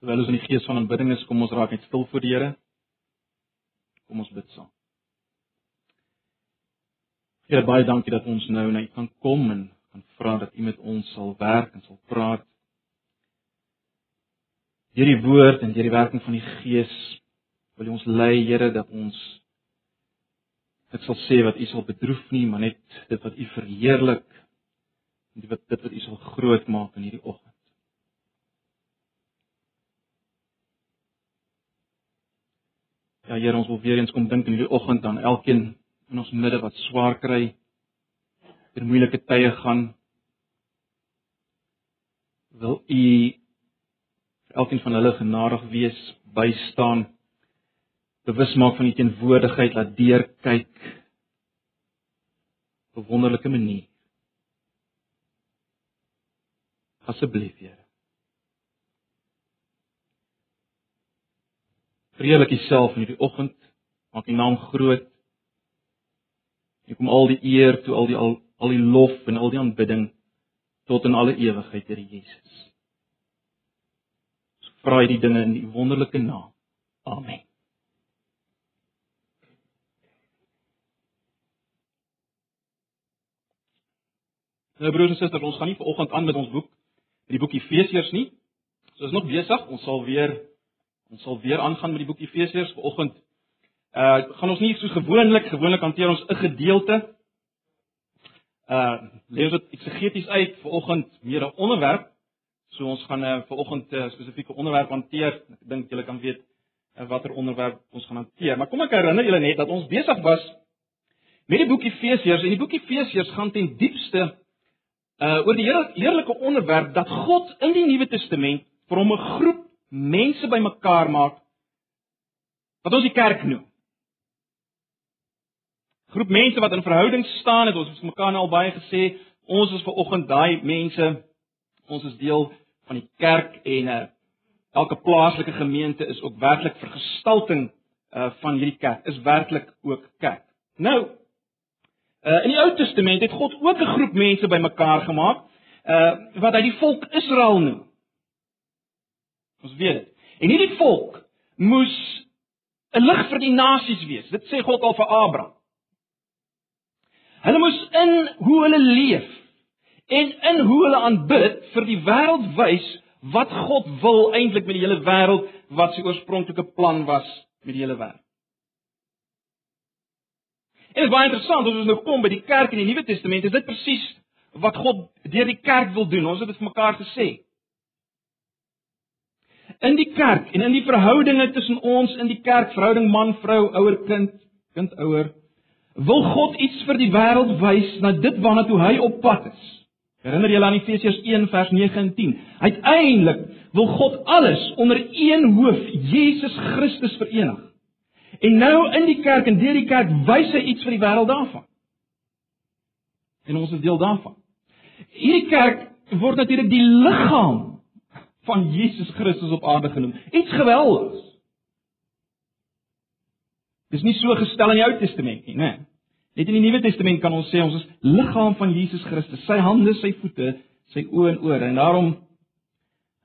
Terwyl ons in die gees van aanbidding is, kom ons raak net stil voor die Here. Kom ons bid saam. Here, baie dankie dat ons nou na U kan kom en kan vra dat U met ons sal werk en sal praat. Deur die woord en deur die werking van die Gees wil U ons lei, Here, dat ons dit sal sê wat U sal bedroef nie, maar net dit wat U verheerlik en dit wat dit wat U sal groot maak in hierdie oggend. Ja Here, ons wil weer eens kom dink in hierdie oggend aan elkeen in ons midde wat swaar kry, deur moeilike tye gaan. Wil U elkeen van hulle genadig wees, bystaan, bewus maak van U teenwoordigheid, laat deurkyk op 'n wonderlike manier. Asseblief, Here. Vreelik Uself in hierdie oggend. Maak U naam groot. U kom al die eer toe, al die al, al die lof en al die aanbidding tot in alle ewigheid, Here Jesus. Ons vra hierdie dinge in U wonderlike naam. Amen. Nou broers en susters, ons gaan nie vanoggend aan met ons boek, met die boek Efesiërs nie. So is nog besig. Ons sal weer Ons sal weer aangaan met die boek Efesiërs vanoggend. Uh gaan ons nie so gewoonlik gewoonlik hanteer ons 'n gedeelte. Uh lees dit eksegeties uit vanoggend meer 'n onderwerp. So ons gaan uh vanoggend 'n uh, spesifieke onderwerp hanteer. Ek dink julle kan weet uh, watter onderwerp ons gaan hanteer. Maar kom ek herinner julle net dat ons besig was met die boek Efesiërs en die boek Efesiërs gaan ten diepste uh oor die heerlike onderwerp dat God in die Nuwe Testament vir hom 'n groep mense bymekaar maak wat ons die kerk noem. Groep mense wat in verhouding staan, het ons mekaar nou al baie gesê, ons is ver oggend daai mense. Ons is deel van die kerk en uh, elke plaaslike gemeente is ook werklik vergestalting uh, van hierdie kerk. Is werklik ook kerk. Nou, uh, in die Ou Testament het God ook 'n groep mense bymekaar gemaak uh, wat hy die volk Israel noem. Ons weet dit. En hierdie volk moes 'n lig vir die nasies wees. Dit sê God al vir Abraham. Hulle moes in hoe hulle leef en in hoe hulle aanbid vir die wêreld wys wat God wil eintlik met die hele wêreld, wat sy oorspronklike plan was met die hele wêreld. En dit is baie interessant, as ons nou kom by die kerk in die Nuwe Testament, is dit presies wat God deur die kerk wil doen. Ons het dit vir mekaar gesê in die kerk en in die verhoudinge tussen ons in die kerk, verhouding man, vrou, ouer, kind, kind, ouer, wil God iets vir die wêreld wys na dit waarna toe hy op pad is. Herinner julle aan Efesiërs 1 vers 9 en 10. Uiteindelik wil God alles onder een hoof, Jesus Christus verenig. En nou in die kerk en deur die kerk wys hy iets vir die wêreld daarvan. En ons is deel daarvan. Hierdie kerk word natuurlik die liggaam van Jesus Christus op aarde genoem. Iets geweldigs. Dis nie so gestel in die Ou Testament nie, né? Net in die Nuwe Testament kan ons sê ons is liggaam van Jesus Christus, sy hande, sy voete, sy oë en ore. En daarom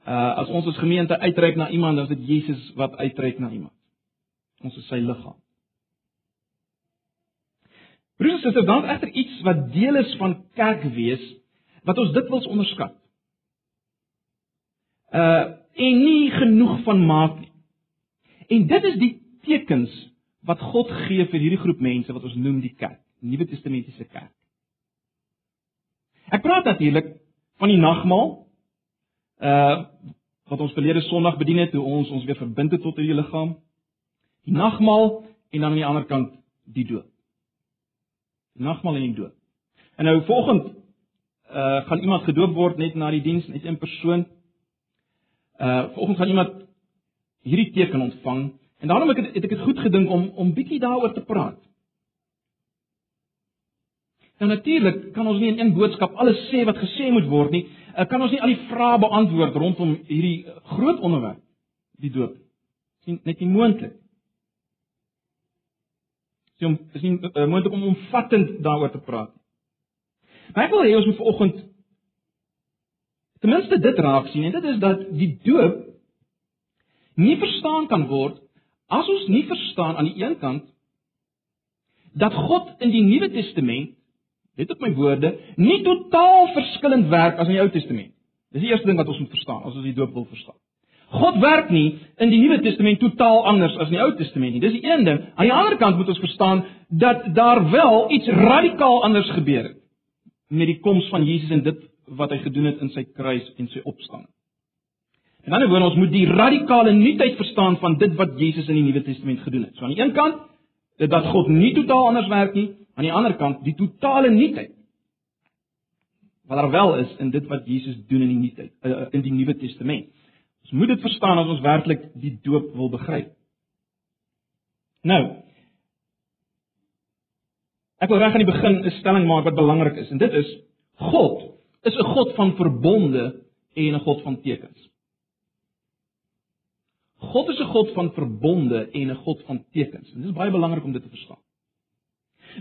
uh as ons as gemeente uitreik na iemand, dan is dit Jesus wat uitreik na iemand. Ons is sy liggaam. Broers en susters, dan egter iets wat deel is van kerk wees wat ons dikwels onderskat uh en nie genoeg van maak nie. En dit is die tekens wat God gee vir hierdie groep mense wat ons noem die kerk, Nuwe Testamentiese kerk. Ek praat natuurlik van die nagmaal uh wat ons verlede Sondag bedien het toe ons ons weer verbind het tot hierdie liggaam. Die nagmaal en dan aan die ander kant die dood. Die nagmaal en die dood. En nou volgende uh gaan iemand gedoop word net na die diens net in persoon Uh vanoggend gaan iemand hierdie teken ontvang en daarom het ek dit goed gedink om om bietjie daaroor te praat. Nou natuurlik kan ons nie in een boodskap alles sê wat gesê moet word nie. Uh, kan ons nie al die vrae beantwoord rondom hierdie groot onderwerp die doop. Dis net nie moontlik. Dit is nie uh, moontlik om omvattend daaroor te praat nie. Maar ek wil hê ons moet vanoggend ten minste dit raak sien en dit is dat die doop nie verstaan kan word as ons nie verstaan aan die een kant dat God in die Nuwe Testament, let op my woorde, nie totaal verskillend werk as in die Ou Testament. Dis die eerste ding wat ons moet verstaan as ons die doop wil verstaan. God werk nie in die Nuwe Testament totaal anders as in die Ou Testament nie. Dis die een ding. Aan die ander kant moet ons verstaan dat daar wel iets radikaal anders gebeur het met die koms van Jesus en dit wat hy gedoen het in sy kruis en sy opstanding. In ander woorde, ons moet die radikale nuutheid verstaan van dit wat Jesus in die Nuwe Testament gedoen het. So aan die een kant dat God nie totaal anders werk nie, aan die ander kant die totale nuutheid wat daar wel is in dit wat Jesus doen in die nuutheid uh, in die Nuwe Testament. Ons moet dit verstaan as ons werklik die doop wil begryp. Nou Ek wil reg aan die begin 'n stelling maak wat belangrik is en dit is God is 'n God van verbonde en 'n God van tekens. God is 'n God van verbonde en 'n God van tekens. En dit is baie belangrik om dit te verstaan.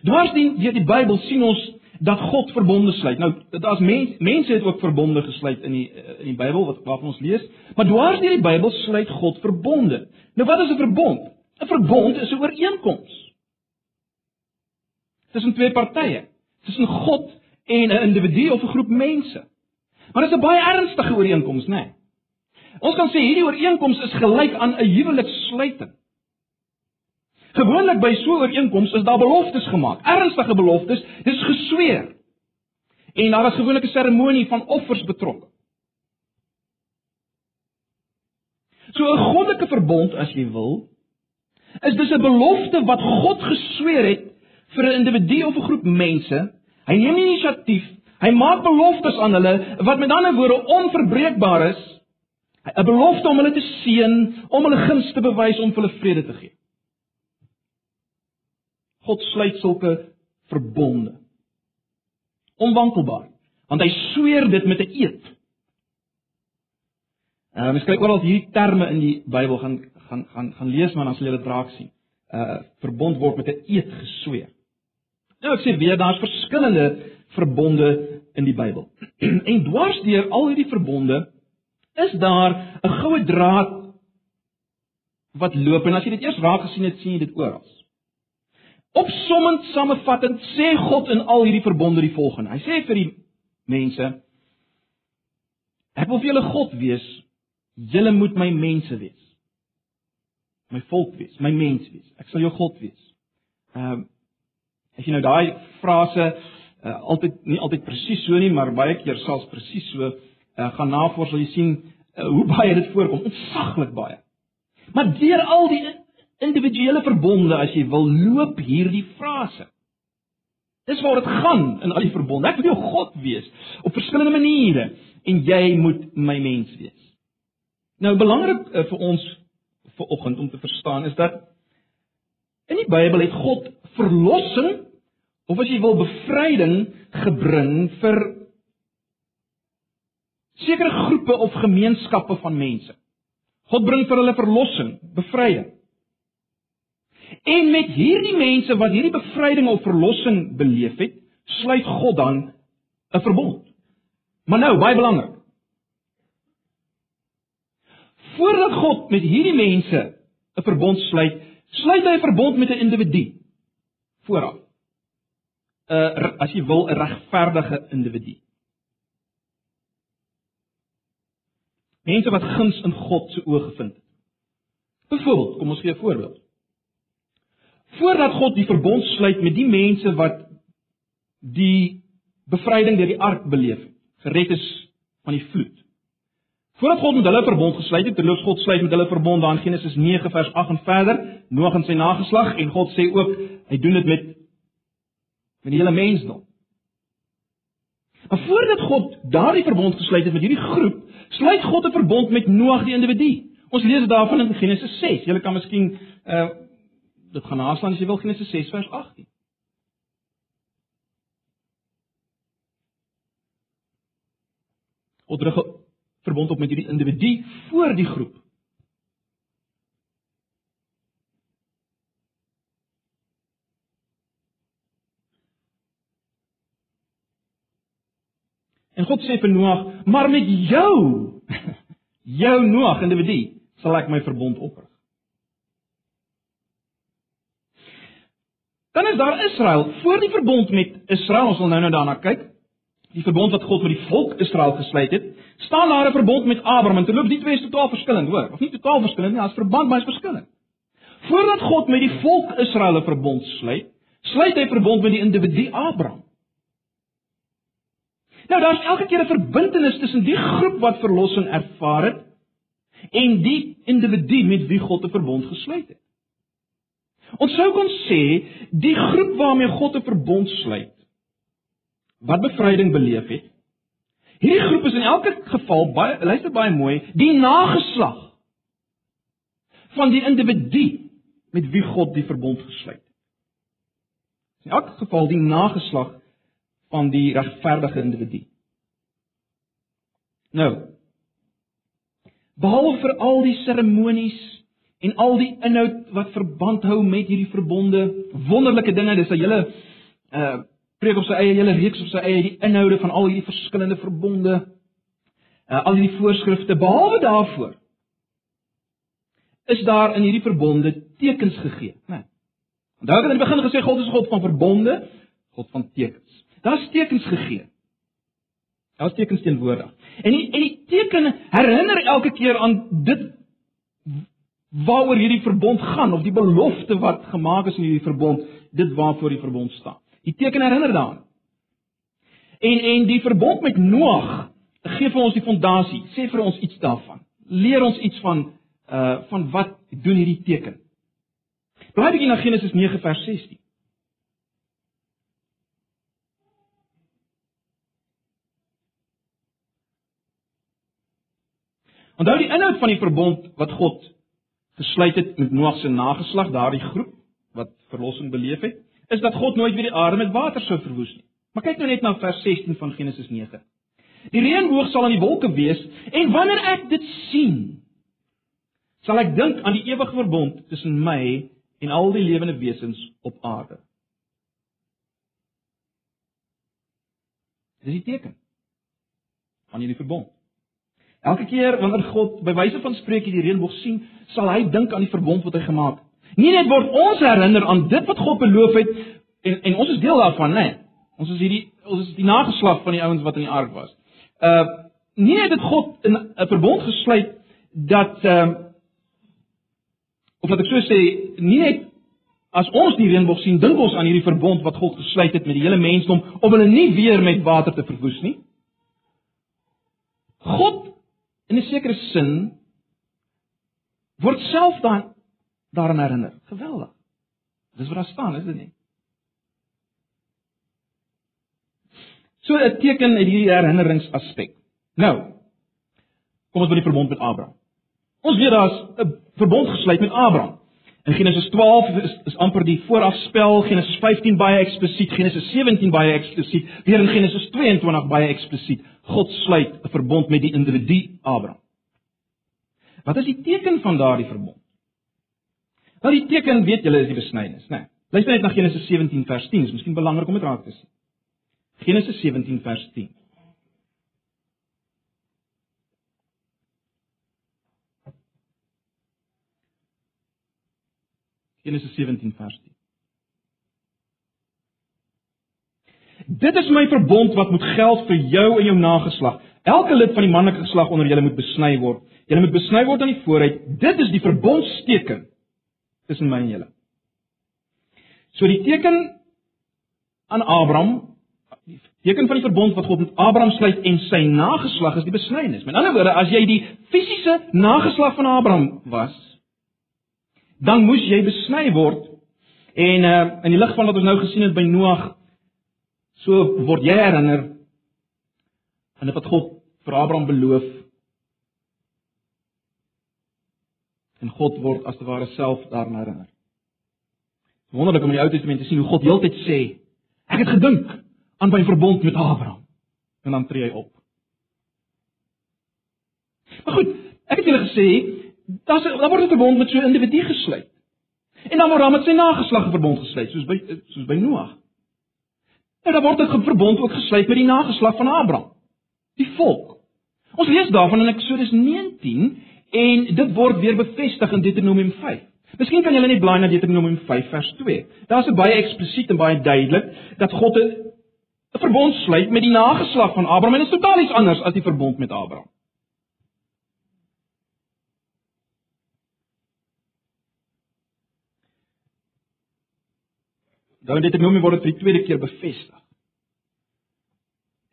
Dwarsdien deur die Bybel sien ons dat God verbonde sluit. Nou, daar's mense mense het ook verbonde gesluit in die in die Bybel wat waarvan ons lees, maar dwars deur die Bybel sluit God verbonde. Nou wat is 'n verbond? 'n Verbond is 'n ooreenkoms tussen twee partye, tussen God en 'n individu of 'n groep mense. Maar dit is 'n baie ernstige ooreenkoms, né? Nee? Ons kan sê hierdie ooreenkoms is gelyk aan 'n huwelikssluiting. Gewoonlik by so 'n ooreenkoms is daar beloftes gemaak, ernstige beloftes, dit is gesweer. En daar is gewoonlik 'n seremonie van offers betrokke. So 'n goddelike verbond as jy wil, is dis 'n belofte wat God gesweer het vir 'n individu of 'n groep mense. Hy neem inisiatief, hy maak beloftes aan hulle wat met ander woorde onverbreekbaar is 'n belofte om hulle te seën, om hulle guns te bewys, om hulle vrede te gee. God sluit sulke verbonde. Onwankelbaar, want hy sweer dit met 'n eed. Ehm mens kyk oral hierdie terme in die Bybel gaan gaan gaan gaan lees maar dan sal jy dit raak sien. Uh verbond word met 'n eed gesweer. Nou ek sê weer daar's verskillende verbonde in die Bybel. en dwars deur al hierdie verbonde is daar 'n goue draad wat loop en as jy dit eers raak gesien het, sien jy dit oral. Opsommend samevattend sê God in al hierdie verbonde die volgende. Hy sê vir die mense: Ek wil vir julle God wees. Julle moet my mense wees. My volk wees, my mens wees. Ek sal jou God wees. Ehm um, as jy nou daai frase uh, altyd nie altyd presies so nie, maar baie keer selfs presies so uh, gaan navors sal jy sien uh, hoe baie dit voorkom, ontsaglik baie. Maar deur al die individuele verbonde as jy wil loop hierdie frase. Dis waar dit gaan in al die verbonde. Ek wil jou God wees op verskillende maniere en jy moet my mens wees. Nou belangrik uh, vir ons vir oggend om te verstaan is dat in die Bybel het God verlossing of as jy wil bevryding gebring vir sekere groepe of gemeenskappe van mense. God bring vir hulle verlossing, bevryding. En met hierdie mense wat hierdie bevryding of verlossing beleef het, sluit God dan 'n verbond. Maar nou, baie belangrik. Voordat God met hierdie mense 'n verbond sluit, sluit hy 'n verbond met 'n individu vooraf. 'n uh, as jy wil 'n regverdige individu. Mense wat guns in God se oë gevind het. Byvoorbeeld, kom ons gee 'n voorbeeld. Voordat God die verbond sluit met die mense wat die bevryding deur die ark beleef het, gered is van die vloed. Voordat God met hulle verbond gesluit het, terloops God sluit met hulle verbond daar in Genesis 9 vers 8 en verder, Noag en sy nageslag en God sê ook hy doen dit met met die hele mensdom. Maar voordat God daardie verbond gesluit het met hierdie groep, sluit God 'n verbond met Noag die individu. Ons lees daarvan in Genesis 6. Jy kan miskien uh dit gaan naslaan as jy wil Genesis 6 vers 18. God rig verbond op met hierdie individu voor die groep. En God sê vir Noag, maar met jou, jou Noag individu, sal ek my verbond oprig. Dan is daar Israel, voor die verbond met Israel, ons sal nou nou daarna kyk. Die verbond wat God met die volk Israel gesluit het, staan daar 'n verbond met Abraham en terloops die twee is totaal verskillend, hoor. Of nie totaal verskillend nie, daar's verband maar is verskillend. Voordat God met die volk Israel 'n verbond sluit, sluit hy verbond met die individu Abraham. Nou daar's elke keer 'n verbintenis tussen die groep wat verlossing ervaar het en die individu met wie God 'n verbond gesluit het. Ons sou kon sê die groep waarmee God 'n verbond sluit wat bevryding beleef het. Hierdie groep is in elke geval baie luister baie mooi, die nageslag van die individu met wie God die verbond gesluit het. In elk geval die nageslag van die regverdige individu. Nou behalwe vir al die seremonies en al die inhoud wat verband hou met hierdie verbonde, wonderlike dinge, dis 'n hele uh preek op sy eie hele reeks op sy eie die inhoude van al hierdie verskillende verbonde, uh al hierdie voorskrifte behalwe daarvoor is daar in hierdie verbonde tekens gegee, né? Nee. Onthou ek het aan die begin gesê God is God van verbonde, God van tekens. Daar's tekens gegee. Daar's tekens teenwoordig. En die, en die teken herinner elke keer aan dit waaroor hierdie verbond gaan of die belofte wat gemaak is in hierdie verbond, dit waarvoor die verbond staan. Die teken herinner daaraan. En en die verbond met Noag gee vir ons die fondasie, sê vir ons iets daarvan. Leer ons iets van uh van wat doen hierdie teken. Blaai bietjie na Genesis 9 vers 16. Onthou die inhoud van die verbond wat God gesluit het met Noag se nageslag, daardie groep wat verlossing beleef het, is dat God nooit weer die aarde met water sou verwoes nie. Maar kyk nou net na vers 16 van Genesis 9. Die reënboog sal aan die wolke wees en wanneer ek dit sien, sal ek dink aan die ewige verbond tussen my en al die lewende wesens op aarde. Dis die teken van hierdie verbond. Elke keer wanneer God by wyse van spreuke die reënboog sien, sal hy dink aan die verbond wat hy gemaak het. Nie net word ons herinner aan dit wat God beloof het en en ons is deel daarvan, né? Nee. Ons is hierdie ons is die nageslag van die ouens wat in die ark was. Uh nie net het God 'n 'n verbond gesluit dat ehm uh, of wat ek so sê, nie net as ons die reënboog sien, dink ons aan hierdie verbond wat God gesluit het met die hele mensdom om hulle nie weer met water te verwoes nie. God in 'n sekere sin word self dan daaraan herinner. Geweldig. Dis wat daar staan, is dit nie? So 'n teken uit hierdie herinneringsaspek. Nou, kom ons by die verbond met Abraham. Ons weet daar's 'n verbond gesluit met Abraham. In Genesis 12 is, is amper die voorafspel, Genesis 15 baie eksplisiet, Genesis 17 baie eksplisiet, weer in Genesis 22 baie eksplisiet. God sluit 'n verbond met die individu Abraham. Wat is die teken van daardie verbond? Wel die teken, weet julle, is die besnydenis, né? Nee. Luister net na Genesis 17 vers 10, is miskien belangrik om dit raak te sien. Genesis 17 vers 10. Genesis 17 vers 10. Dit is my verbond wat moet geld vir jou en jou nageslag. Elke lid van die manlike geslag onder julle moet besny word. Julle moet besny word aan die vooruit. Dit is die verbondsteken tussen my en julle. So die teken aan Abraham, die teken van die verbond wat God met Abraham sluit en sy nageslag is die besnydenis. Met ander woorde, as jy die fisiese nageslag van Abraham was, dan moes jy besny word. En uh in die lig van wat ons nou gesien het by Noag, so word jy herinner aan dit wat God vir Abraham beloof. En God word as te ware self daaraan herinner. Wonderlik om in die Ou Testament te sien hoe God heeltyd sê, ek het gedink aan my verbond met Abraham. En dan tree hy op. Maar goed, ek het julle gesê daar's daar word 'n verbond met so 'n individu gesluit. En dan word daar met sy nageslag 'n verbond gesluit, soos by soos by Noag. En dan word 'n verbond ook gesluit met die nageslag van Abraham, die volk. Ons lees daarvan in Eksodus 19 En dit word weer bevestig in Deuteronomium 5. Miskien kan julle net blaai na Deuteronomium 5 vers 2. Daar's baie eksplisiet en baie duidelik dat God 'n verbond sluit met die nageslag van Abraham en dit is totaal iets anders as die verbond met Abraham. Dan in Deuteronomium word dit vir die tweede keer bevestig.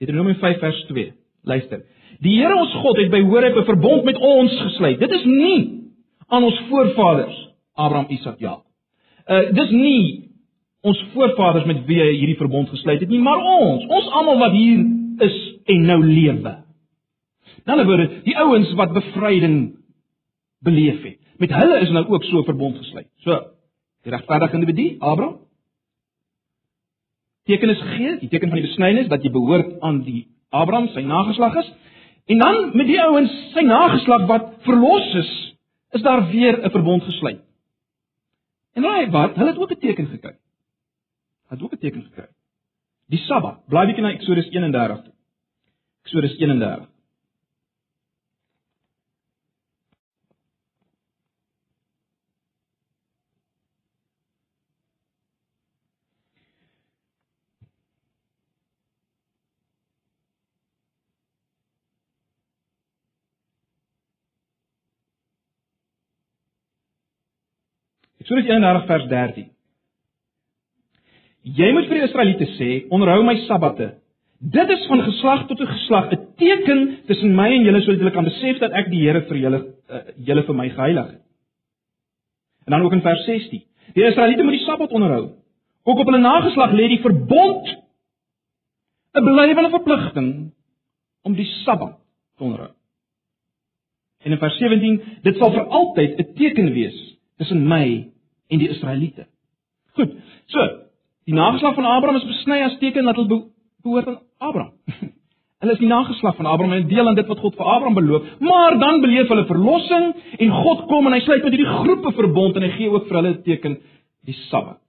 Deuteronomium 5 vers 2. Luister. Die Here ons God het by Horeb 'n verbond met ons gesluit. Dit is nie aan ons voorvaders Abraham, Isak, Jakob. Uh dis nie ons voorvaders met wie hy hierdie verbond gesluit het nie, maar ons, ons almal wat hier is en nou lewe. In ander woorde, die ouens wat bevryding beleef het. Met hulle is nou ook so 'n verbond gesluit. So, die regverdige individu, Abraham, teken is gegee, die teken van die besnydenis dat jy behoort aan die Abraham, sy nageslag is. En dan met die ouens, sy nageslag wat verlos is, is daar weer 'n verbond gesluit. En raai wat? Hulle het ook 'n teken gekry. Hulle het ook 'n teken gekry. Die Sabbat. Blaai bietjie na Eksodus 31 toe. Eksodus 31. Eksodus 31 vers 13. Jy moet vir die Israeliete sê, onderhou my sabbate. Dit is van geslag tot geslag 'n teken tussen my en julle sodat julle kan besef dat ek die Here vir julle uh, julle vir my geheilig het. En dan ook in vers 16. Die Israeliete moet die Sabbat onderhou. Ook op hulle nageslag lê die verbond 'n blywende verpligting om die Sabbat te onderhou. En in vers 17, dit sal vir altyd 'n teken wees tussen my en die Israeliete. Goed. So, die nageslag van Abraham is besny as teken dat hulle behoort aan Abraham. hulle is die nageslag van Abraham en deel aan dit wat God vir Abraham beloof, maar dan beleef hulle verlossing en God kom en hy sluit met hierdie groepe verbond en hy gee ook vir hulle 'n teken, die Sabbat.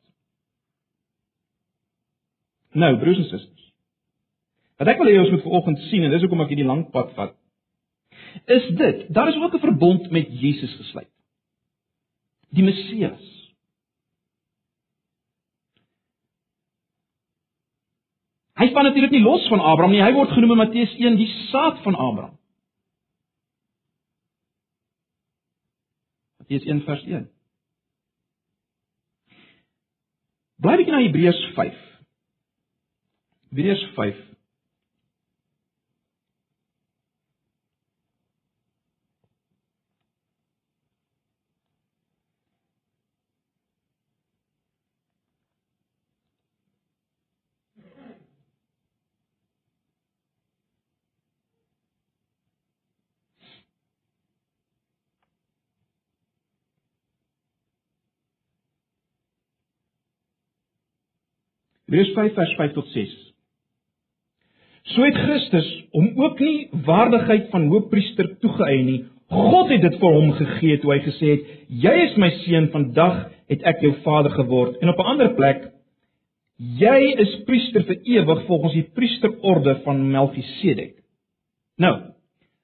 Nou, broers en susters. Wat ek wil hê ons moet vanoggend sien en dis hoekom ek hierdie lang pad vat, is dit, daar is ook 'n verbond met Jesus gesluit. Die Messias. Hy span natuurlik nie los van Abraham nie. Hy word genoem in Matteus 1 die saad van Abraham. Matteus 1 vers 1. Bly bietjie na Hebreërs 5. Hebreërs 5 Hebreërs 5 vers 5 tot 6. So het Christus hom ook nie waardigheid van hoofpriester toegeëien nie. God het dit vir hom gegee toe hy gesê het: "Jy is my seun, vandag het ek jou vader geword." En op 'n ander plek: "Jy is priester vir ewig volgens die priesterorde van Melchisedek." Nou,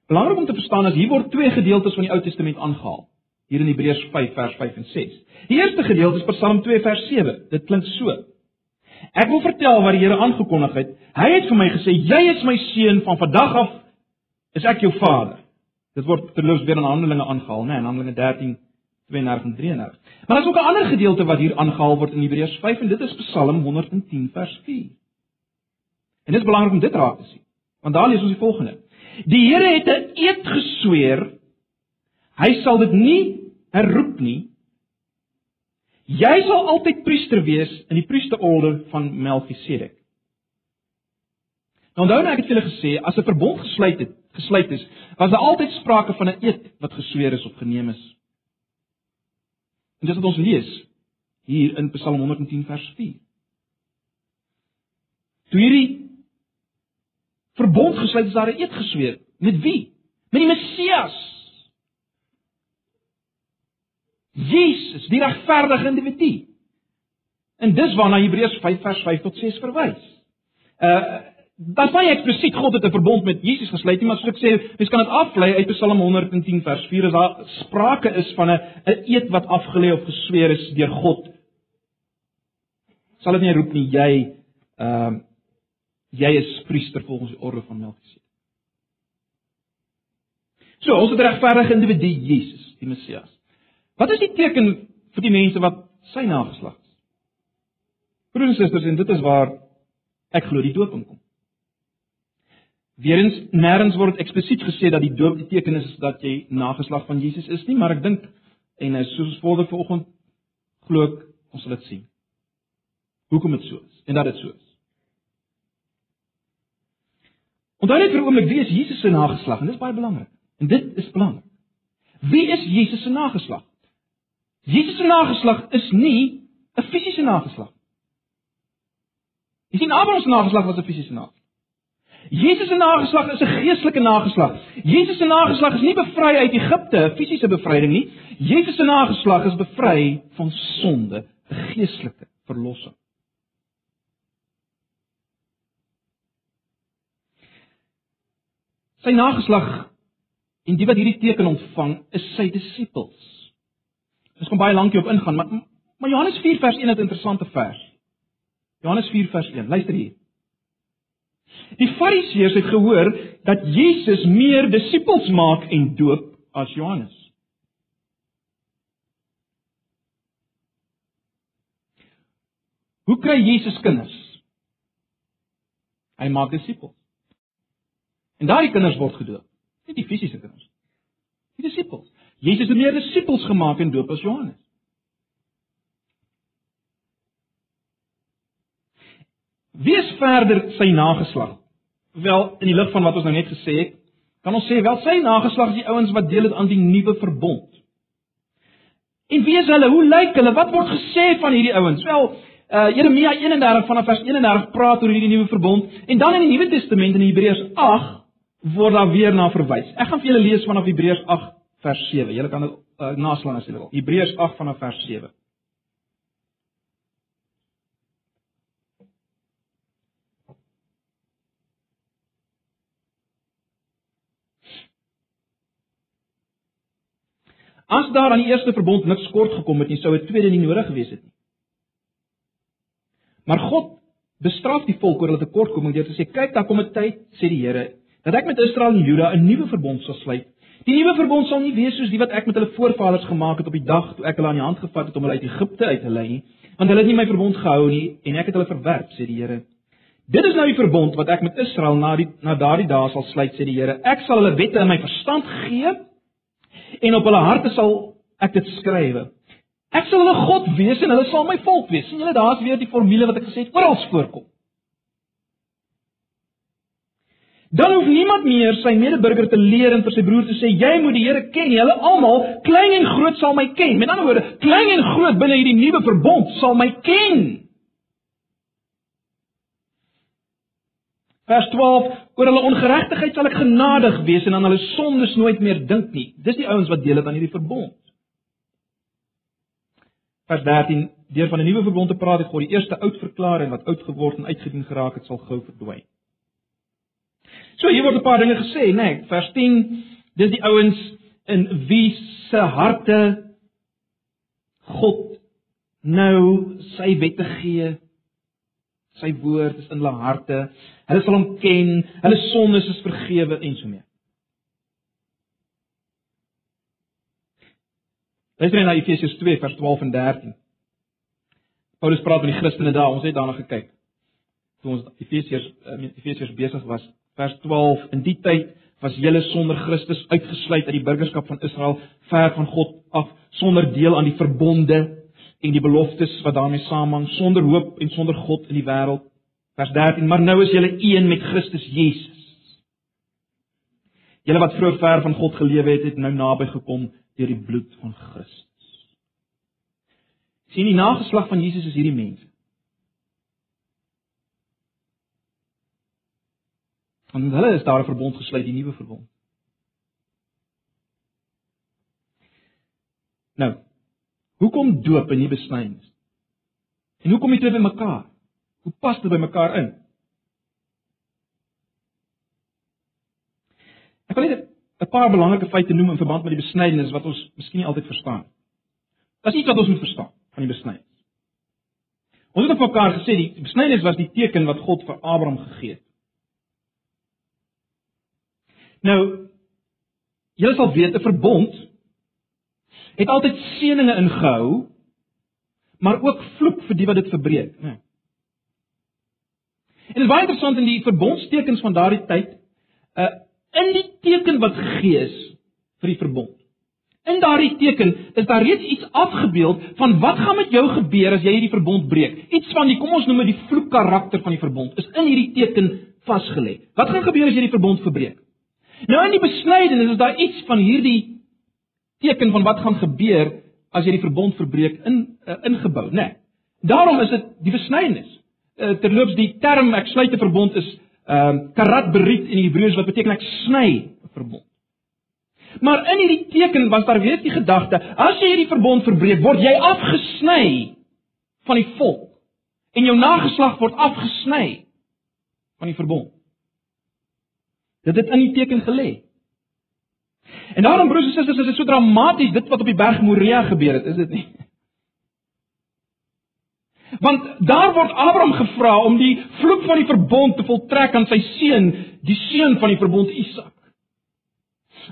belangrik om te verstaan is hier word twee gedeeltes van die Ou Testament aangehaal. Hier in Hebreërs 5 vers 5 en 6. Die eerste gedeelte is Psalm 2 vers 7. Dit klink so: Ek wil vertel wat die Here aangekondig het. Hy het vir my gesê: "Jy is my seun, van vandag af is ek jou vader." Dit word terloops weer in Handelinge aangehaal, né, nee, in Handelinge 13 32 en 33. Maar daar's ook 'n ander gedeelte wat hier aangehaal word in Hebreërs 5 en dit is Psalm 110 vers 4. En dit is belangrik om dit raak te sien. Want daar lees ons die volgende: Die Here het 'n eed gesweer. Hy sal dit nie herroep nie Jy sal altyd priester wees in die priesterorde van Melchisedek. Nou onthou nou ek het julle gesê as 'n verbond gesluit het, gesluit is, was daar altyd sprake van 'n eed wat gesweer is of geneem is. En dis wat ons lees hier in Psalm 110 vers 4. Toe hierdie verbond gesluit is daar 'n eed gesweer met wie? Met die Messias. Jesus, die regverdige individu. En dis waarna Hebreërs 5 vers 5 tot 6 verwys. Uh Daar's baie eksplisiet God het 'n verbond met Jesus gesluit, nie, maar soos ek sê, mens kan dit aflei uit Psalm 110 vers 4 as daar sprake is van 'n 'n eed wat afgelê of gesweer is deur God. Sal dit nie roep nie jy ehm uh, jy is priester volgens die orde van Melchisedek. So, ons het regverdige individu Jesus, die Messias. Wat is die teken vir die mense wat sy nageslag is? Broers en susters, en dit is waar ek glo die doop inkom. Weerens nêrens word eksplisiet gesê dat die doop die teken is dat jy nageslag van Jesus is nie, maar ek dink en soos volgende vanoggend glo ek ons sal dit sien. Hoekom dit so is en dat dit so is. Onthou net vir oomblik wie is Jesus se nageslag en dit is baie belangrik. En dit is belangrik. Wie is Jesus se nageslag? Jesus se nageslag is nie 'n fisiese nageslag. Jy sien Abraham se nageslag was 'n fisiese nageslag. Jesus se nageslag is 'n geestelike nageslag. Jesus se nageslag is nie bevry uit Egipte, 'n fisiese bevryding nie. Jesus se nageslag is bevry van sonde, 'n geestelike verlossing. Sy nageslag en die wat hierdie teken ontvang, is sy disippels. Ons gaan baie lankie op ingaan, maar maar Johannes 4 vers 1 het 'n interessante vers. Johannes 4 vers 1. Luister hier. Die Fariseërs het gehoor dat Jesus meer disippels maak en doop as Johannes. Hoe kry Jesus kinders? Hy maak disippels. En daai kinders word gedoop. Nie die fisiese kinders. Die disippels. Jesus het meer disippels gemaak en doop as Johannes. Wie is verder sy nageslag? Wel, in die lig van wat ons nou net gesê het, kan ons sê wel sy nageslag is die ouens wat deel het aan die nuwe verbond. En wie is hulle? Hoe lyk hulle? Wat word gesê van hierdie ouens? Wel, uh Jeremia 31 vanaf vers 31 praat oor hierdie nuwe verbond en dan in die Nuwe Testament in Hebreërs 8 word daar weer na verwys. Ek gaan vir julle lees vanaf Hebreërs 8 vers 7. Julle kan dit uh, naslaan as julle wil. Hebreërs 8 vanaf vers 7. As daar aan die eerste verbond niks kort gekom het nie, sou 'n tweede nie nodig gewees het nie. Maar God bestraf die volk oor hulle tekortkoming deur te sê: "Kyk, daar kom 'n tyd," sê die Here, "dat ek met Israel en Juda 'n nuwe verbond sal sluit. Die nuwe verbond sal nie wees soos die wat ek met hulle voorvaders gemaak het op die dag toe ek hulle aan die hand gevat het om hulle uit Egipte uit te lei nie, want hulle het nie my verbond gehou nie en ek het hulle verwerp," sê die Here. Dit is nou die verbond wat ek met Israel na die na daardie dae sal sluit, sê die Here. Ek sal hulle wette in my verstand gee en op hulle harte sal ek dit skrywe. Ek sal hulle God wees en hulle sal my volk wees. sien julle daar's weer die formule wat ek gesê het oral voorkom. Dan hoef niemand meer sy medeburger te leer en vir sy broer te sê jy moet die Here ken. Hulle almal, klein en groot sal my ken. Met ander woorde, klein en groot binne hierdie nuwe verbond sal my ken. Vers 12: Oor hulle ongeregtigheid sal ek genadig wees en aan hulle sondes nooit meer dink nie. Dis die ouens wat deel het aan hierdie verbond. Vers 13: Deur van 'n nuwe verbond te praat het God die eerste oud verklaar en wat oud geword en uitgedien geraak het sal gou verdwyn. So hier word 'n paar dinge gesê, né? Nee, vers 10: Dis die ouens in wie se harte God nou sy wette gee Sy woord is in hulle harte. Hulle sal hom ken. Hulle sondes is vergewe en so mee. Luister na Efesiërs 2 vers 12 en 13. Paulus praat met die Christene daar. Ons het daarna gekyk. Toe ons Efesiërs met Efesiërs besig was, vers 12, in die tyd was julle sonder Christus uitgesluit uit die burgerskap van Israel, ver van God af, sonder deel aan die verbonde en die beloftes wat daarmee saamhang sonder hoop en sonder God in die wêreld. Vers 13: Maar nou is julle een met Christus Jesus. Julle wat vroeër ver van God gelewe het, het nou naby gekom deur die bloed van Christus. Sien die nageslag van Jesus is hierdie mense. Want met hulle is daar 'n verbond gesluit, die nuwe verbond. Nou, hoekom doop en nie besnydenis? En hoekom die twee by mekaar? Hoe pas dit by mekaar in? Ek wil net 'n paar belangrike feite noem in verband met die besnydenis wat ons miskien nie altyd verstaan. Dit is iets wat ons moet verstaan van die besnydenis. Ons het op mekaar gesê die besnydenis was die teken wat God vir Abraham gegee het. Nou jy sal weet 'n verbond het altyd seëninge ingehou, maar ook vloek vir die wat dit verbreek, né? Nee. En dit is baie interessant in die verbondstekens van daardie tyd, uh in die teken wat gegee is vir die verbond. In daardie teken is daar reeds iets afgebeeld van wat gaan met jou gebeur as jy hierdie verbond breek. Iets van die kom ons noem dit die vloekkarakter van die verbond is in hierdie teken vasgelê. Wat gaan gebeur as jy die verbond verbreek? Nou in die besnydenis is daar iets van hierdie teken van wat gaan gebeur as jy die verbond verbreek in uh, ingebou, né? Nee. Daarom is dit die besnydenis. Uh, terloops die term ek sluit 'n verbond is ehm uh, karat berit in Hebreëus wat beteken ek sny 'n verbond. Maar in hierdie teken was daar weer die gedagte, as jy hierdie verbond verbreek, word jy afgesny van die volk en jou nageslag word afgesny van die verbond. Dit het in die teken gelê. En daarom broers en susters, is dit so dramaties dit wat op die berg Moria gebeur het, is dit nie? Want daar word Abraham gevra om die vloek van die verbond te voltrek aan sy seun, die seun van die verbond Isak.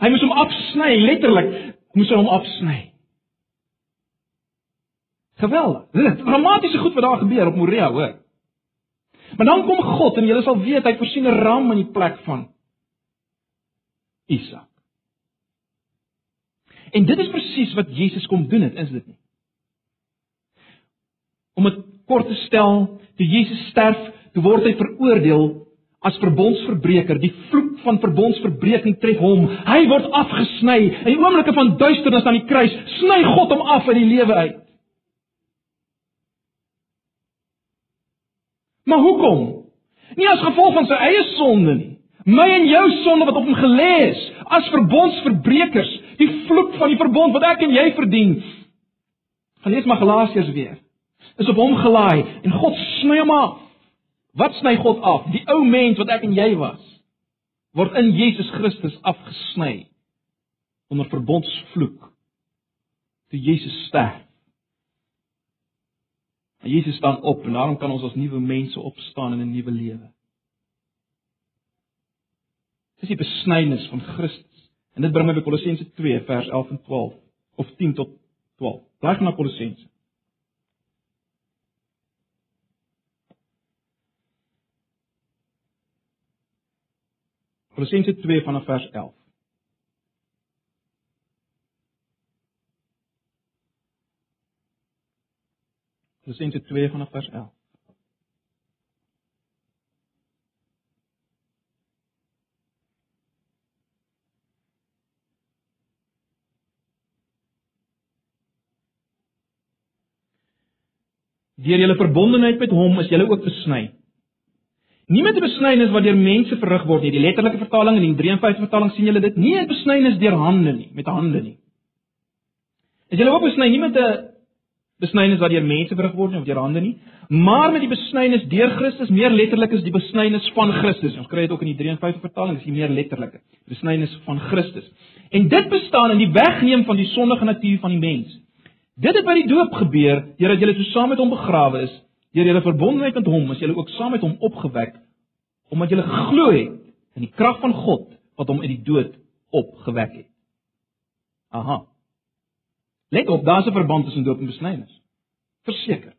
Hy moes hom afsny, letterlik moes hy hom afsny. Geweldig. Dit dramatiese goed wat daar gebeur op Moria, hoor. Maar dan kom God en jy sal weet hy voorsien 'n ram in die plek van Isak. En dit is presies wat Jesus kom doen het, is dit nie? Om dit kort te stel, toe Jesus sterf, toe word hy veroordeel as verbondsverbreker. Die vloek van verbondsverbreking tref hom. Hy word afgesny. In oomblikke van duisternis aan die kruis sny God hom af uit die lewe uit. Maar hoekom? Nie as gevolg van sy eie sonde nie. My en jou sonde wat op hom gelê is as verbondsverbrekers, die vloek van die verbond wat ek en jy verdien. Gelees maar Galasiërs weer. Is op hom gelaai en God sny hom af. Wat sny God af? Die ou mens wat ek en jy was, word in Jesus Christus afgesny onder verbondsvloek. Toe Jesus sterf. En Jesus staan op en daarom kan ons as nuwe mense opstaan in 'n nuwe lewe. Dis die besnydenis van Christus. En dit bring my by Kolossense 2 vers 11 en 12 of 10 tot 12. Blaai na Kolossense. Kolossense 2 vanaf vers 11. Kolossense 2 vanaf vers 11. Deur julle verbondenheid met hom is julle ook besny Nie met 'n besnyning wat deur mense verrig word nie. Die letterlike vertaling in die 53 vertaling sien julle dit. Nie 'n besnyning deur hande nie, met hande nie. Is julle ook besny nie met 'n besnyning wat deur mense verrig word nie of deur hande nie, maar met die besnyning deur Christus, meer letterlik is die besnyning van Christus. Ons kry dit ook in die 53 vertaling, is die meer letterlike besnyning van Christus. En dit bestaan in die wegneem van die sondige natuur van die mens. Dit het by die doop gebeur, deurdat jy so saam met hom begrawe is Deur julle verbondenheid met hom is julle ook saam met hom opgewek omdat julle geglo het in die krag van God wat hom uit die dood opgewek het. Aha. Let op, daar's 'n verband tussen doop en besnydenis. Verseker.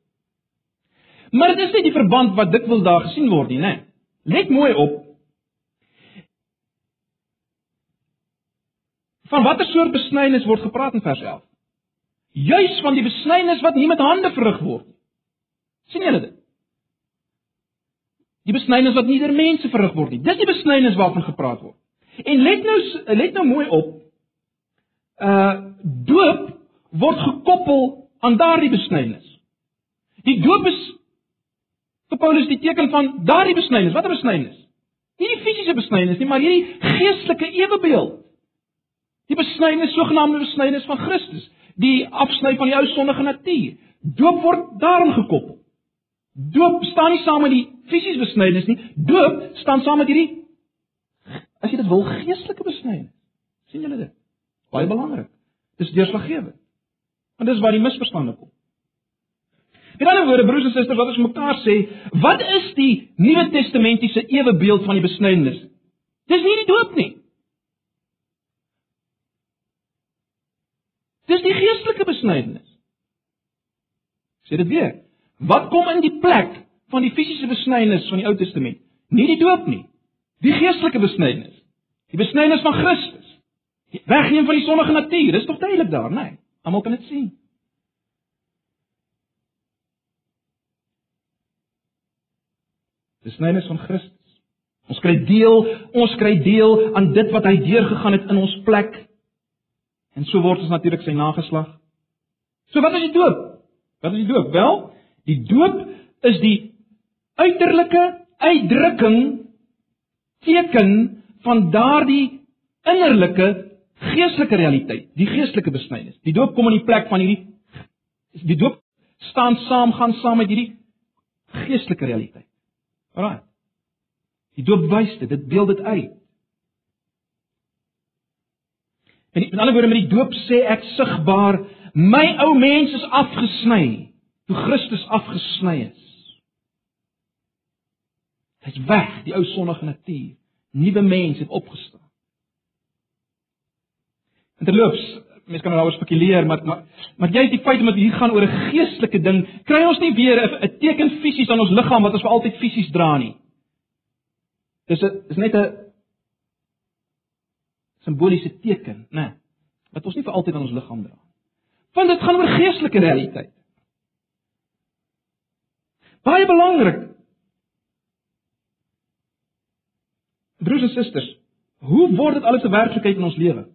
Maar dit is nie die verband wat dikwels daar gesien word nie, né? Let mooi op. Van watter soort besnydenis word gepraat in vers 11? Juis van die besnydenis wat nie met hande verrig word nie sien julle dit? Die besnydenis wat nie deur mense verrig word nie. Dis die besnydenis waarvan gepraat word. En let nou let nou mooi op. Uh doop word gekoppel aan daardie besnydenis. Die doop is vir Paulus die teken van daardie besnydenis. Watter besnydenis? Nie die fisiese besnydenis nie, maar hierdie geestelike ewebeeld. Die besnydenis, sogenaamde besnydenis van Christus, die afsny van die ou sondige natuur. Doop word daarin gekoppel. Doop staan nie saam met die fisiese besnydenis nie. Doop staan saam met hierdie as jy dit wil geestelike besnydenis. sien julle dit? Baie belangrik. Dis deurslaggewend. En dis waar die misverstande kom. In ander woorde, broers en susters, wat ons mekaar sê, wat is die Nuwe Testamentiese ewebeeld van die besnydenis? Dis nie die doop nie. Dis die geestelike besnydenis. Sê dit weer. Wat kom in die plek van die fisiese besnydenis van die Ou Testament? Nie die doop nie. Die geestelike besnydenis. Die besnydenis van Christus. Die wegneem van die sondige natuur. Dis tog duidelik daar, né? Nee, Almal kan dit sien. Besnydenis van Christus. Ons kry deel, ons kry deel aan dit wat hy deurgegaan het in ons plek. En so word ons natuurlik sy nageslag. So wat is die doop? Wat is die doop? Wel, die doop is die uiterlike uitdrukking teken van daardie innerlike geestelike realiteit, die geestelike besnydenis. Die doop kom in die plek van hierdie die doop staan saam gaan saam met hierdie geestelike realiteit. Alraai. Die doop wys dit, dit beeld dit uit. En in ander woorde met die doop sê ek sigbaar my ou mens is afgesny toe Christus afgesny is. Hy's weg, die ou sondige natuur. Nuwe mens het opgestaan. Interloops, mense kan nou daaroor spekuleer, maar maar maar jy het die feit dat hier gaan oor 'n geestelike ding, kry ons nie weer 'n teken fisies aan ons liggaam wat ons vir altyd fisies dra nie. Dis 'n is net 'n simboliese teken, né? Nee, wat ons nie vir altyd aan ons liggaam dra. Want dit gaan oor geestelike realiteit. Baie belangrik. Broers en susters, hoe word dit alles 'n werklikheid in ons lewe?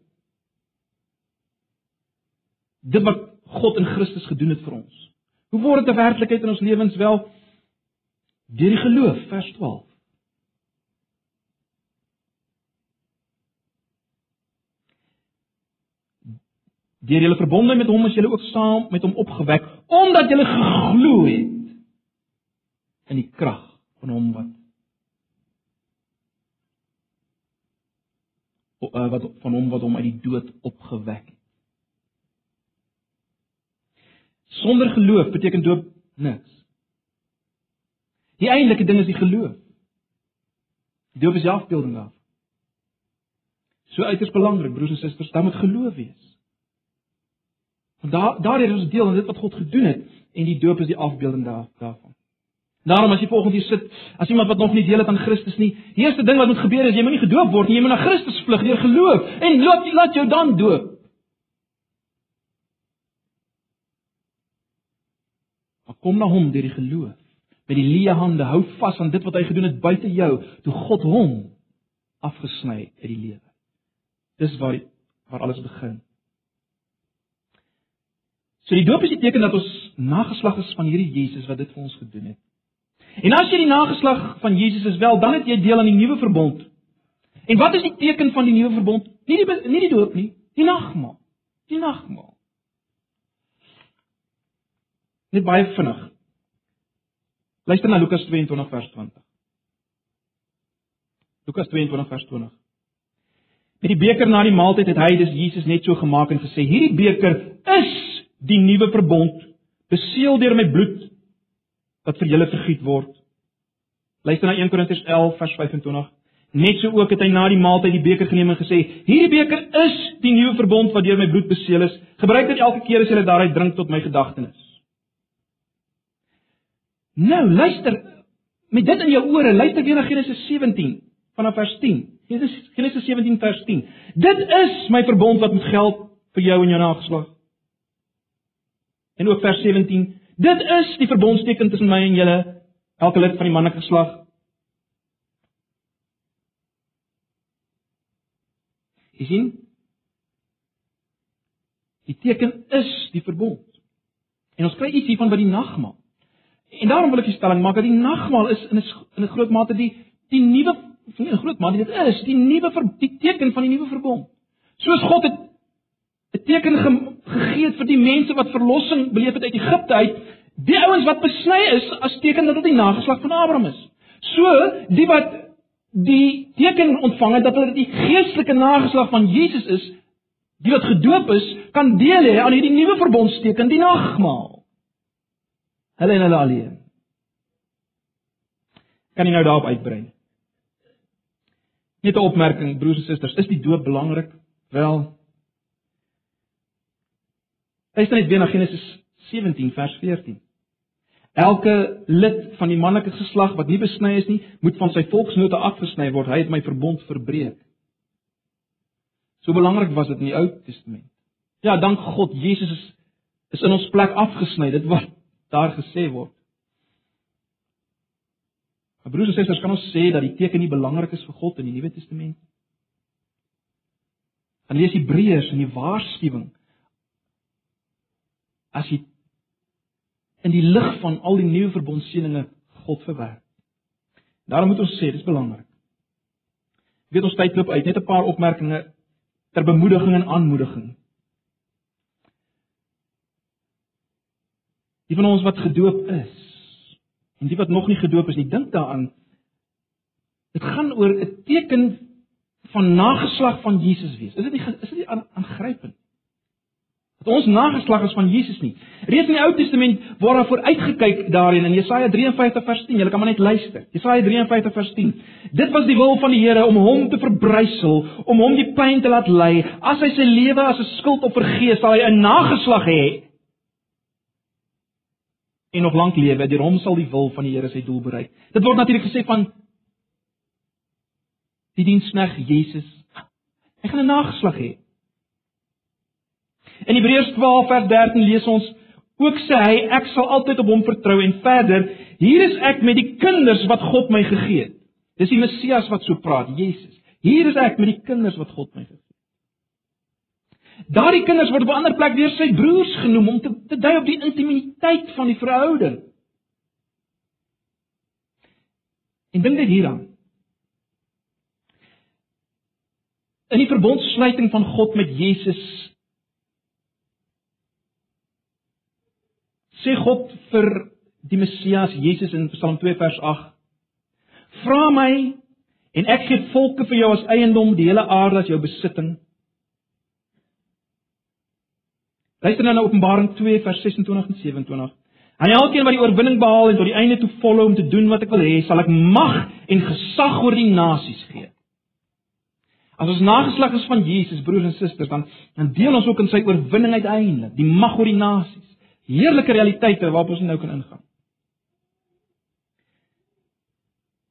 Dit wat God in Christus gedoen het vir ons. Hoe word dit 'n werklikheid in ons lewens wel? Deur die geloof, vers 12. Deur julle verbonde met hom is julle ook saam met hom opgewek omdat julle geglo het in die krag van hom wat eh, wat van hom wat hom uit die dood opgewek het. Sonder geloof beteken doop niks. Die eintlike ding is die geloof. Die doop is die afbeelding daarvan. So uiters belangrik broers en susters, daar moet geloof wees. Want daar daar is ons deel aan dit wat God gedoen het en die doop is die afbeelding daar, daarvan. Daarom as jy volgens hier sit, as iemand wat nog nie deel het aan Christus nie, die eerste ding wat moet gebeur is jy moet nie gedoop word nie, jy moet na Christus vlug deur geloof en laat laat jou dan doop. Maar kom na hom deur die geloof. Met die leë hande hou vas aan dit wat hy gedoen het buite jou, toe God hom afgesny het uit die lewe. Dis waar waar alles begin. So die doop is die teken dat ons nageslag is van hierdie Jesus wat dit vir ons gedoen het. En as jy die nageslag van Jesus is wel, dan het jy deel aan die nuwe verbond. En wat is die teken van die nuwe verbond? Nie die nie die doop nie, die nagmaal. Die nagmaal. Net baie vinnig. Luister na Lukas 22 vers 20. Lukas 22 vers 20. Met die beker na die maaltyd het hy dis Jesus net so gemaak en gesê: "Hierdie beker is die nuwe verbond beseël deur my bloed wat vir julle vergiet word. Luister na 1 Korintiërs 11 vers 25. Net so ook het hy na die maaltyd die beker geneem en gesê: "Hierdie beker is die nuwe verbond wat deur my bloed beseël is. Gebruik dit elke keer as julle daaruit drink tot my gedagtenis." Nou, luister met dit in jou ore, luister weer na Genesis 17 vanaf vers 10. Genesis 17 vers 10. Dit is my verbond wat moet geld vir jou en jou nageslag. En ook vers 17. Dit is die verbondsteken tussen my en julle, elke lid van die manlike geslag. Jy sien? Die teken is die verbond. En ons kry iets hiervan by die nagmaal. En daarom wil ek die stelling maak dat die nagmaal is in 'n in 'n groot mate die die nuwe in 'n groot mate dit is die nuwe die teken van die nuwe verbond. Soos God het 'n teken gegee het vir die mense wat verlossing beleef het uit Egipte uit, die ouens wat besny is as teken dat hulle die nageslag van Abraham is. So, die wat die teken ontvang het dat hulle die geestelike nageslag van Jesus is, Die wat gedoop is, kan deel hê aan hierdie nuwe verbondsteken, die nagmaal. Hulle en hulle alleen. Kan jy nou daarop uitbrei? Net 'n opmerking, broers en susters, is die doop belangrik? Wel. Luister net weer na Genesis 17 vers 14. Elke lid van die manlike geslag wat nie besny is nie, moet van sy volksnote afgesny word. Hy het my verbond verbreek. So belangrik was dit in die Ou Testament. Ja, dank God, Jesus is is in ons plek afgesny. Dit wat daar gesê word. Maar broers en susters, kan ons sê dat die teken nie belangrik is vir God in die Nuwe Testament? Dan lees Hebreërs in die waarskuwing as jy in die lig van al die nuwe verbondseëninge God verwerk. Daarom moet ons sê dis belangrik. Weet ons tyd loop uit, net 'n paar opmerkings ter bemoediging en aanmoediging. Die van ons wat gedoop is en die wat nog nie gedoop is nie, dink daaraan. Dit gaan oor 'n teken van nageslag van Jesus wees. Is dit nie is dit nie aangrypend? Dat ons nageslag is van Jesus nie. Reeds in die Ou Testament word daar vooruit gekyk daarin in Jesaja 53 vers 10. Julle kan maar net luister. Jesaja 53 vers 10. Dit was die wil van die Here om hom te verbrysel, om hom die pyn te laat ly. As hy sy lewe as 'n skuld op vergees, sal hy 'n nageslag hê. En nog lank lewe, deur hom sal die wil van die Here sy doel bereik. Dit word natuurlik gesê van die diensknegt Jesus. Hy gaan 'n nageslag hê. In Hebreërs 12 vers 13 lees ons ook sê hy ek sal altyd op hom vertrou en verder hier is ek met die kinders wat God my gegee het. Dis die Messias wat so praat, Jesus. Hier is ek met die kinders wat God my gegee het. Daardie kinders word op 'n ander plek deur sy broers genoem om te, te dui op die intimiteit van die verhouding. En dink dit hieraan. In die verbondsluiting van God met Jesus sê God vir die Messias Jesus in Psalm 2 vers 8: Vra my en ek gee volke vir jou as eiendom, die hele aarde as jou besitting. Luister nou na Openbaring 2 vers 26 en 27. Aan elkeen wat die oorwinning behaal en tot die einde toe volhou om te doen wat ek wil hê, sal ek mag en gesag oor die nasies gee. As ons nageslag is van Jesus, broers en susters, dan dan deel ons ook in sy oorwinning uiteindelik, die mag oor die nasies heerlike realiteite waarop ons nou kan ingaan.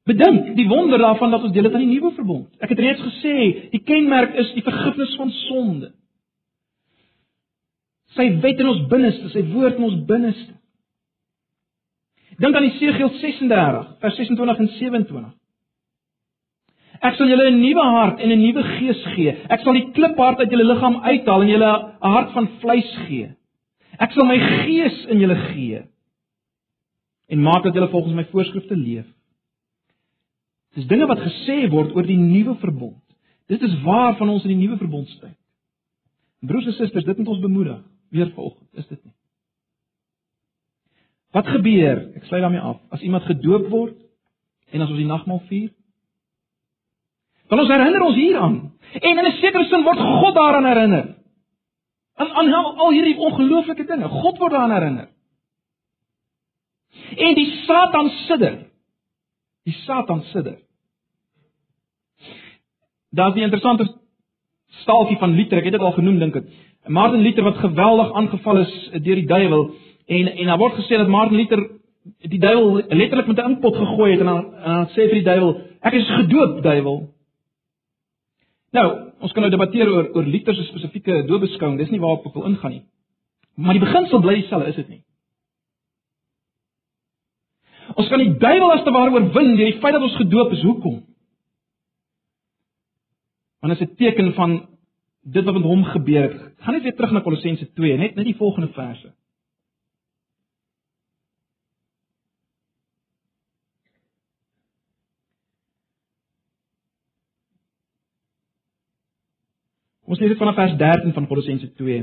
Bedink die wonder daarvan dat ons deel het aan die nuwe verbond. Ek het reeds gesê, die kenmerk is die vergifnis van sonde. Sy wet in ons binneste, sy woord in ons binneste. Dink aan Jesegiel 36 vers 26 en 27. Ek sal julle 'n nuwe hart en 'n nuwe gees gee. Ek sal die kliphart uit julle liggaam uithaal en julle 'n hart van vleis gee. Ek sal my gees in julle gee en maak dat julle volgens my voorskrifte leef. Dis dinge wat gesê word oor die nuwe verbond. Dit is waar van ons in die nuwe verbond staan. Broers en susters, dit moet ons bemoedig weer vanoggend, is dit nie? Wat gebeur? Ek sluit daarmee af. As iemand gedoop word en as ons die nagmaal vier, dan ons herinner ons hieraan. En in 'n sekere sin word God daaraan herinner. Aan aan al, al hierdie ongelooflike dinge. God word daaraan herinner. En die Satan sidder. Die Satan sidder. Daar's 'n interessante staaltjie van Luther, ek het dit al genoem dink ek. Martin Luther wat geweldig aangeval is deur die duiwel en en daar word gesê dat Martin Luther die duiwel letterlik met 'n inkpot gegooi het en dan, en dan sê vir die duiwel, ek is gedoop, duiwel. Nou, ons kan nou debatteer oor oor Luther se spesifieke doopbeskouing. Dis nie waarop ek wil ingaan nie. Maar die beginsel bly dieselfde, is dit nie? Ons kan die duiwel as te ware oorwin deur die feit dat ons gedoop is. Hoekom? Want dit is 'n teken van dit wat met hom gebeur het. Gaan net weer terug na Kolossense 2, net net die volgende verse. Ons lees dit vanaf vers 13 van Kolossense 2.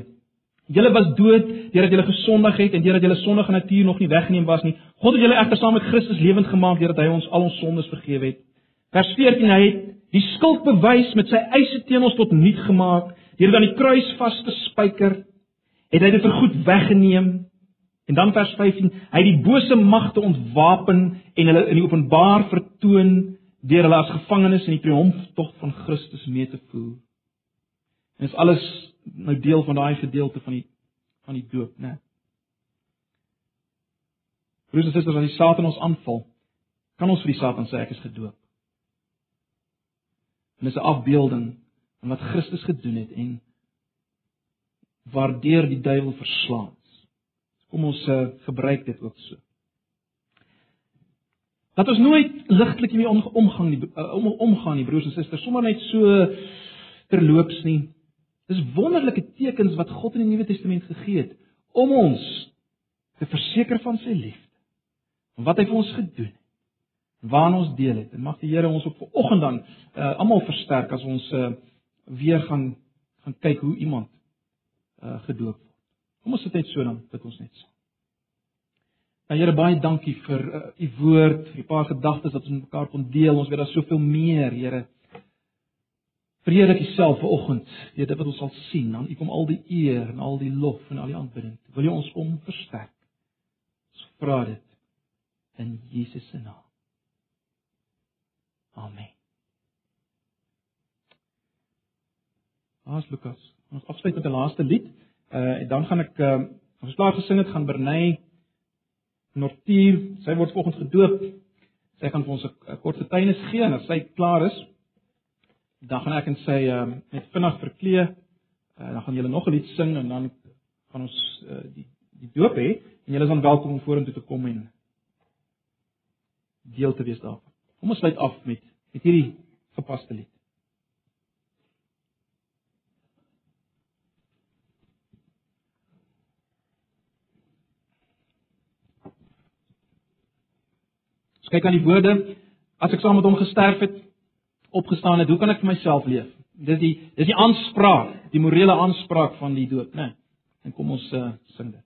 Julle was dood deurdat julle gesondig het en deurdat julle sondige natuur nog nie weggeneem was nie. God het julle egter saam met Christus lewend gemaak deurdat hy ons al ons sondes vergewe het. Vers 14 hy het die skuld bewys met sy eise teen ons tot niet gemaak Deur dit aan die kruis vas te spyker, het hy dit vergoed weggeneem. En dan vers 15, hy het die bose magte ontwapen en hulle in die openbaar vertoon deur hulle as gevangenes in die triomftog van Christus mee te voer. En dis alles nou deel van daai gedeelte van die van die doop, né? Broers en susters, as die Satan ons aanval, kan ons vir die Satan sê ek is gedoop. En dis 'n afbeelding van wat Christus gedoen het en waardeur die duiwel verslaan is. Kom ons uh, gebruik dit ook so. Dat ons nooit ligtelik hiermee omgaan nie, uh, om omgaan nie broers en susters, sommer net so terloops nie. Dis wonderlike tekens wat God in die Nuwe Testament gegee het om ons te verseker van sy liefde. Wat hy vir ons gedoen het. Waar ons deel het. En mag die Here ons op vanoggend dan uh, almal versterk as ons uh, weer gaan gaan kyk hoe iemand uh, gedoop word. Kom ons sit net so dan, dit ons net so. Nou Here baie dankie vir uh, u woord, vir die paar gedagtes wat ons met mekaar kon deel. Ons weet daar soveel meer, Here. Vrede dat self vanoggend, dit wat ons sal sien, dan u kom al die eer en al die lof en al die aanbidding. Wil u ons kom versterk? Ons vra dit in Jesus se naam. Amen. Ons Lukas, ons afsluit met 'n laaste lied. Uh en dan gaan ek uh ons klaar gesing het gaan Bernay Nortuur, sy word volgens gedoop. Sy gaan vir ons 'n kort getuienis gee en as sy klaar is, dan gaan ek en sy uh net vinnig verklee. Uh dan gaan julle nog 'n lied sing en dan gaan ons uh die die doop hê en julle is dan welkom om vorentoe te kom en deel te wees daarvan. Kom ons sluit af met met hierdie gepaste lied. Ons kyk aan die woorde as ek saam met hom gesterf het, opgestaan het, hoe kan ek vir myself leef? Dis die dis die aanspraak, die morele aanspraak van die dood, né? En kom ons uh, sing dit.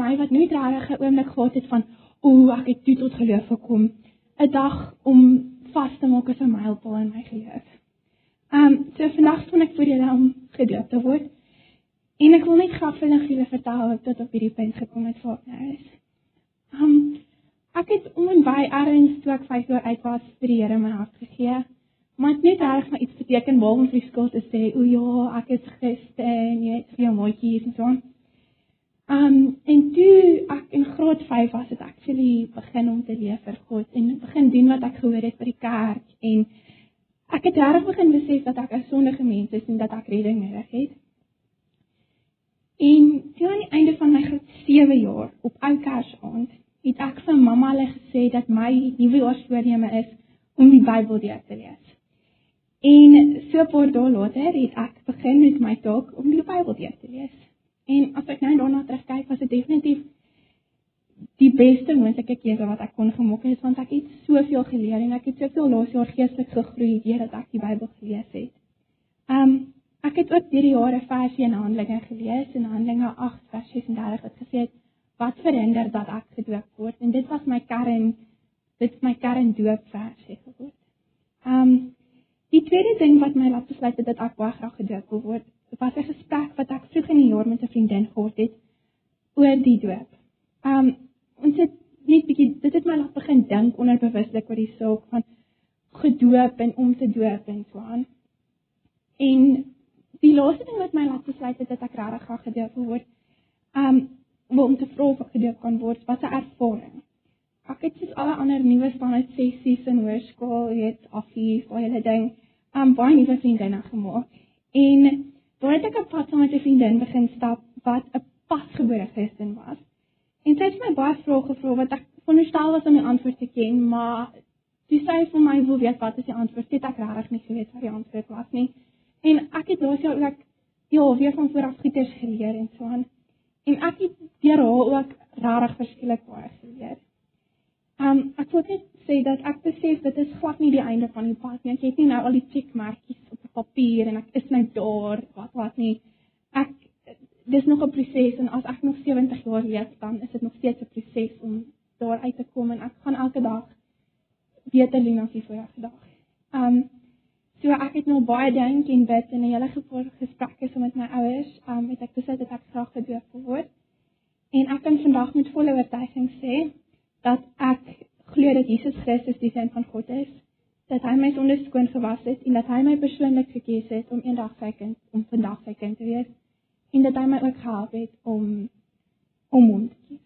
My wat nooit regtig 'n oomblik gehad het van o, ek het toe tot geloof gekom. 'n dag om vas te maak as 'n mylpaal in my geloof. Ehm um, so vandag staan ek voor julle om gedoop te word. En ek wil net graag vir julle vertel hoe ek tot op hierdie punt gekom het waar ek nou is. Ehm um, ek het om en by erns toe ek 5 jaar oud was vir die Here my hart gegee. Maar dit net reg maar iets beteken behalwe om vir skool te sê, "O ja, ek is Christen, jy het vir jou maatjies en so aan." Um en toe ek in graad 5 was, het ek actually begin om te leef vir God en begin doen wat ek gehoor het by die kerk en ek het reg begin besef dat ek 'n sondige mens is en dat ek redding nodig het. En toe aan die einde van my graad 7 jaar op ou Kersaand, het ek vir mamma hulle gesê dat my nuwejaarsvoorneme is om die Bybel deur te lees. En so 'n paar dae later het ek begin met my taak om die Bybel deur te lees. En as ek nou daarna terugkyk, was dit definitief die beste moontlike keuse wat ek kon gemaak het want ek het soveel geleer en ek het soveel laas jaar geestelik gegroei deurdat ek die Bybel gelees het. Um ek het ook deur die jare verse in Handelinge gelees en Handelinge 8 vers 36 het gesê wat verhinder dat ek gedoop word en dit was my kern dit is my kern doop verse geword. Um die tweede ding wat my laat besluit het dat ek baie graag gedoop wil word was 'n gesprek wat ek vroeg in die jaar met 'n vriendin gehad het oor die doop. Um ons het net bietjie dit het my laat begin dink onderbewuslik oor die saak van gedoop en om te doop en so aan. En die laaste ding wat my laat besluit het dat ek regtig graag gedoop wil word, um om te vra of ek gedoop kan word, was 'n ervaring. Ek het soos alle ander nuwe spanne sessies in hoërskool, jy weet, afie, al hulle ding, um baie nuwe vriendinne gemaak. En Toe het ek op pad saam met 'n vriendin begin stap wat 'n pasgebore Christen was. En sy het my baie vrae gevra wat ek veronderstel was om die antwoord te ken, maar toe sy vir my wil weet wat is die antwoord, het ek regtig nie geweet wat die antwoord was nie. En ek het laas jaar ook ja, weer van voor af goeders geleer en so aan. En ek het deur haar ook regtig verskillik baie geleer. Um ek wil net sê dat ek besef dit is glad nie die einde van die pad nie. Ek het nie nou al die checkmerkies op papier en ek is nou daar wat wat nie ek dis nog 'n proses en as ek nog 70 jaar leef dan is dit nog steeds 'n proses om daar uit te kom en ek gaan elke dag beter doen as die vorige dag. Um so ek het nou baie dink en bid en 'n hele gevoel gesprekke so met my ouers um het ek besluit dat ek graag gedoop word. En ek kan vandag met volle oortuiging sê dat ek glo dat Jesus Christus die seun van God is dat hy my sonde skoon gewas het en dat hy my persoonlik gekies het om eendag sy kind om vandag sy kind te wees en dat hy my ook gehelp het om om hom te kies.